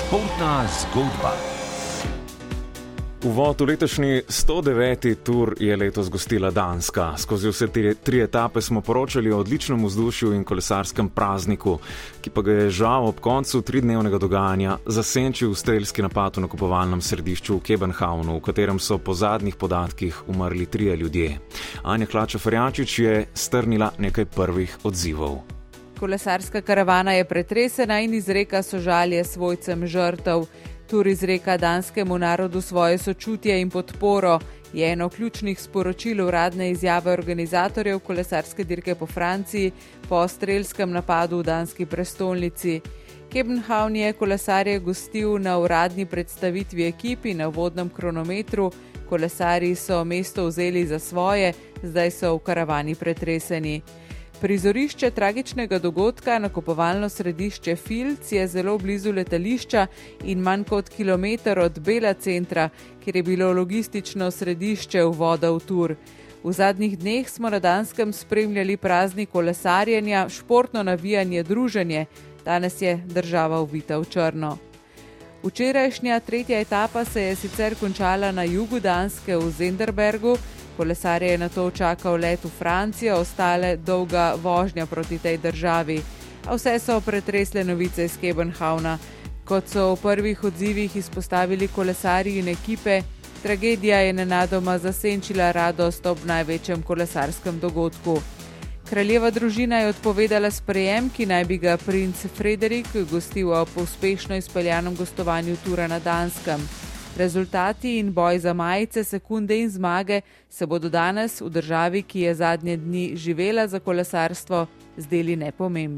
Športna zgodba. Uvod v letošnji 109. tur je letos gostila Danska. Skozi vse tri, tri etape smo poročali o odličnem vzdušju in kolesarskem prazniku, ki pa ga je žal ob koncu tridnevnega dogajanja zasenčil streljski napad v nakupovalnem središču v Kebenhavnu, v katerem so po zadnjih podatkih umrli trije ljudje. Anja Klača Farjačič je strnila nekaj prvih odzivov. Kolesarska karavana je pretresena in izreka sožalje svojcem žrtev. Tur izreka danskemu narodu svoje sočutje in podporo, je eno ključnih sporočil uradne izjave organizatorjev kolesarske dirke po Franciji po strelskem napadu v danski prestolnici. Kebenhavn je kolesarje gostil na uradni predstavitvi ekipi na vodnem kronometru, kolesari so mesto vzeli za svoje, zdaj so v karavani pretreseni. Prizorišče tragičnega dogodka, nakupovalno središče Filc, je zelo blizu letališča in manj kot kilometr od Bela centra, kjer je bilo logistično središče vvoda v Tur. V zadnjih dneh smo na Danskem spremljali praznik kolesarjenja, športno navijanje, druženje, danes je država uvita v črno. Včerajšnja tretja etapa se je sicer končala na jugu Danske v Zenderbergu. Kolesarje je na to čakal let v Francijo, ostale dolga vožnja proti tej državi. A vse so pretresle novice iz Kebenhavna. Kot so v prvih odzivih izpostavili kolesarji in ekipe, tragedija je nenadoma zasenčila radost ob največjem kolesarskem dogodku. Kraljeva družina je odpovedala sprejem, ki naj bi ga princ Frederik gostil ob uspešno izpeljanem gostovanju Tura na Danskem. Rezultati in boj za majice, sekunde in zmage se bodo danes v državi, ki je zadnje dni živela za kolesarstvo, zdeli nepomembni.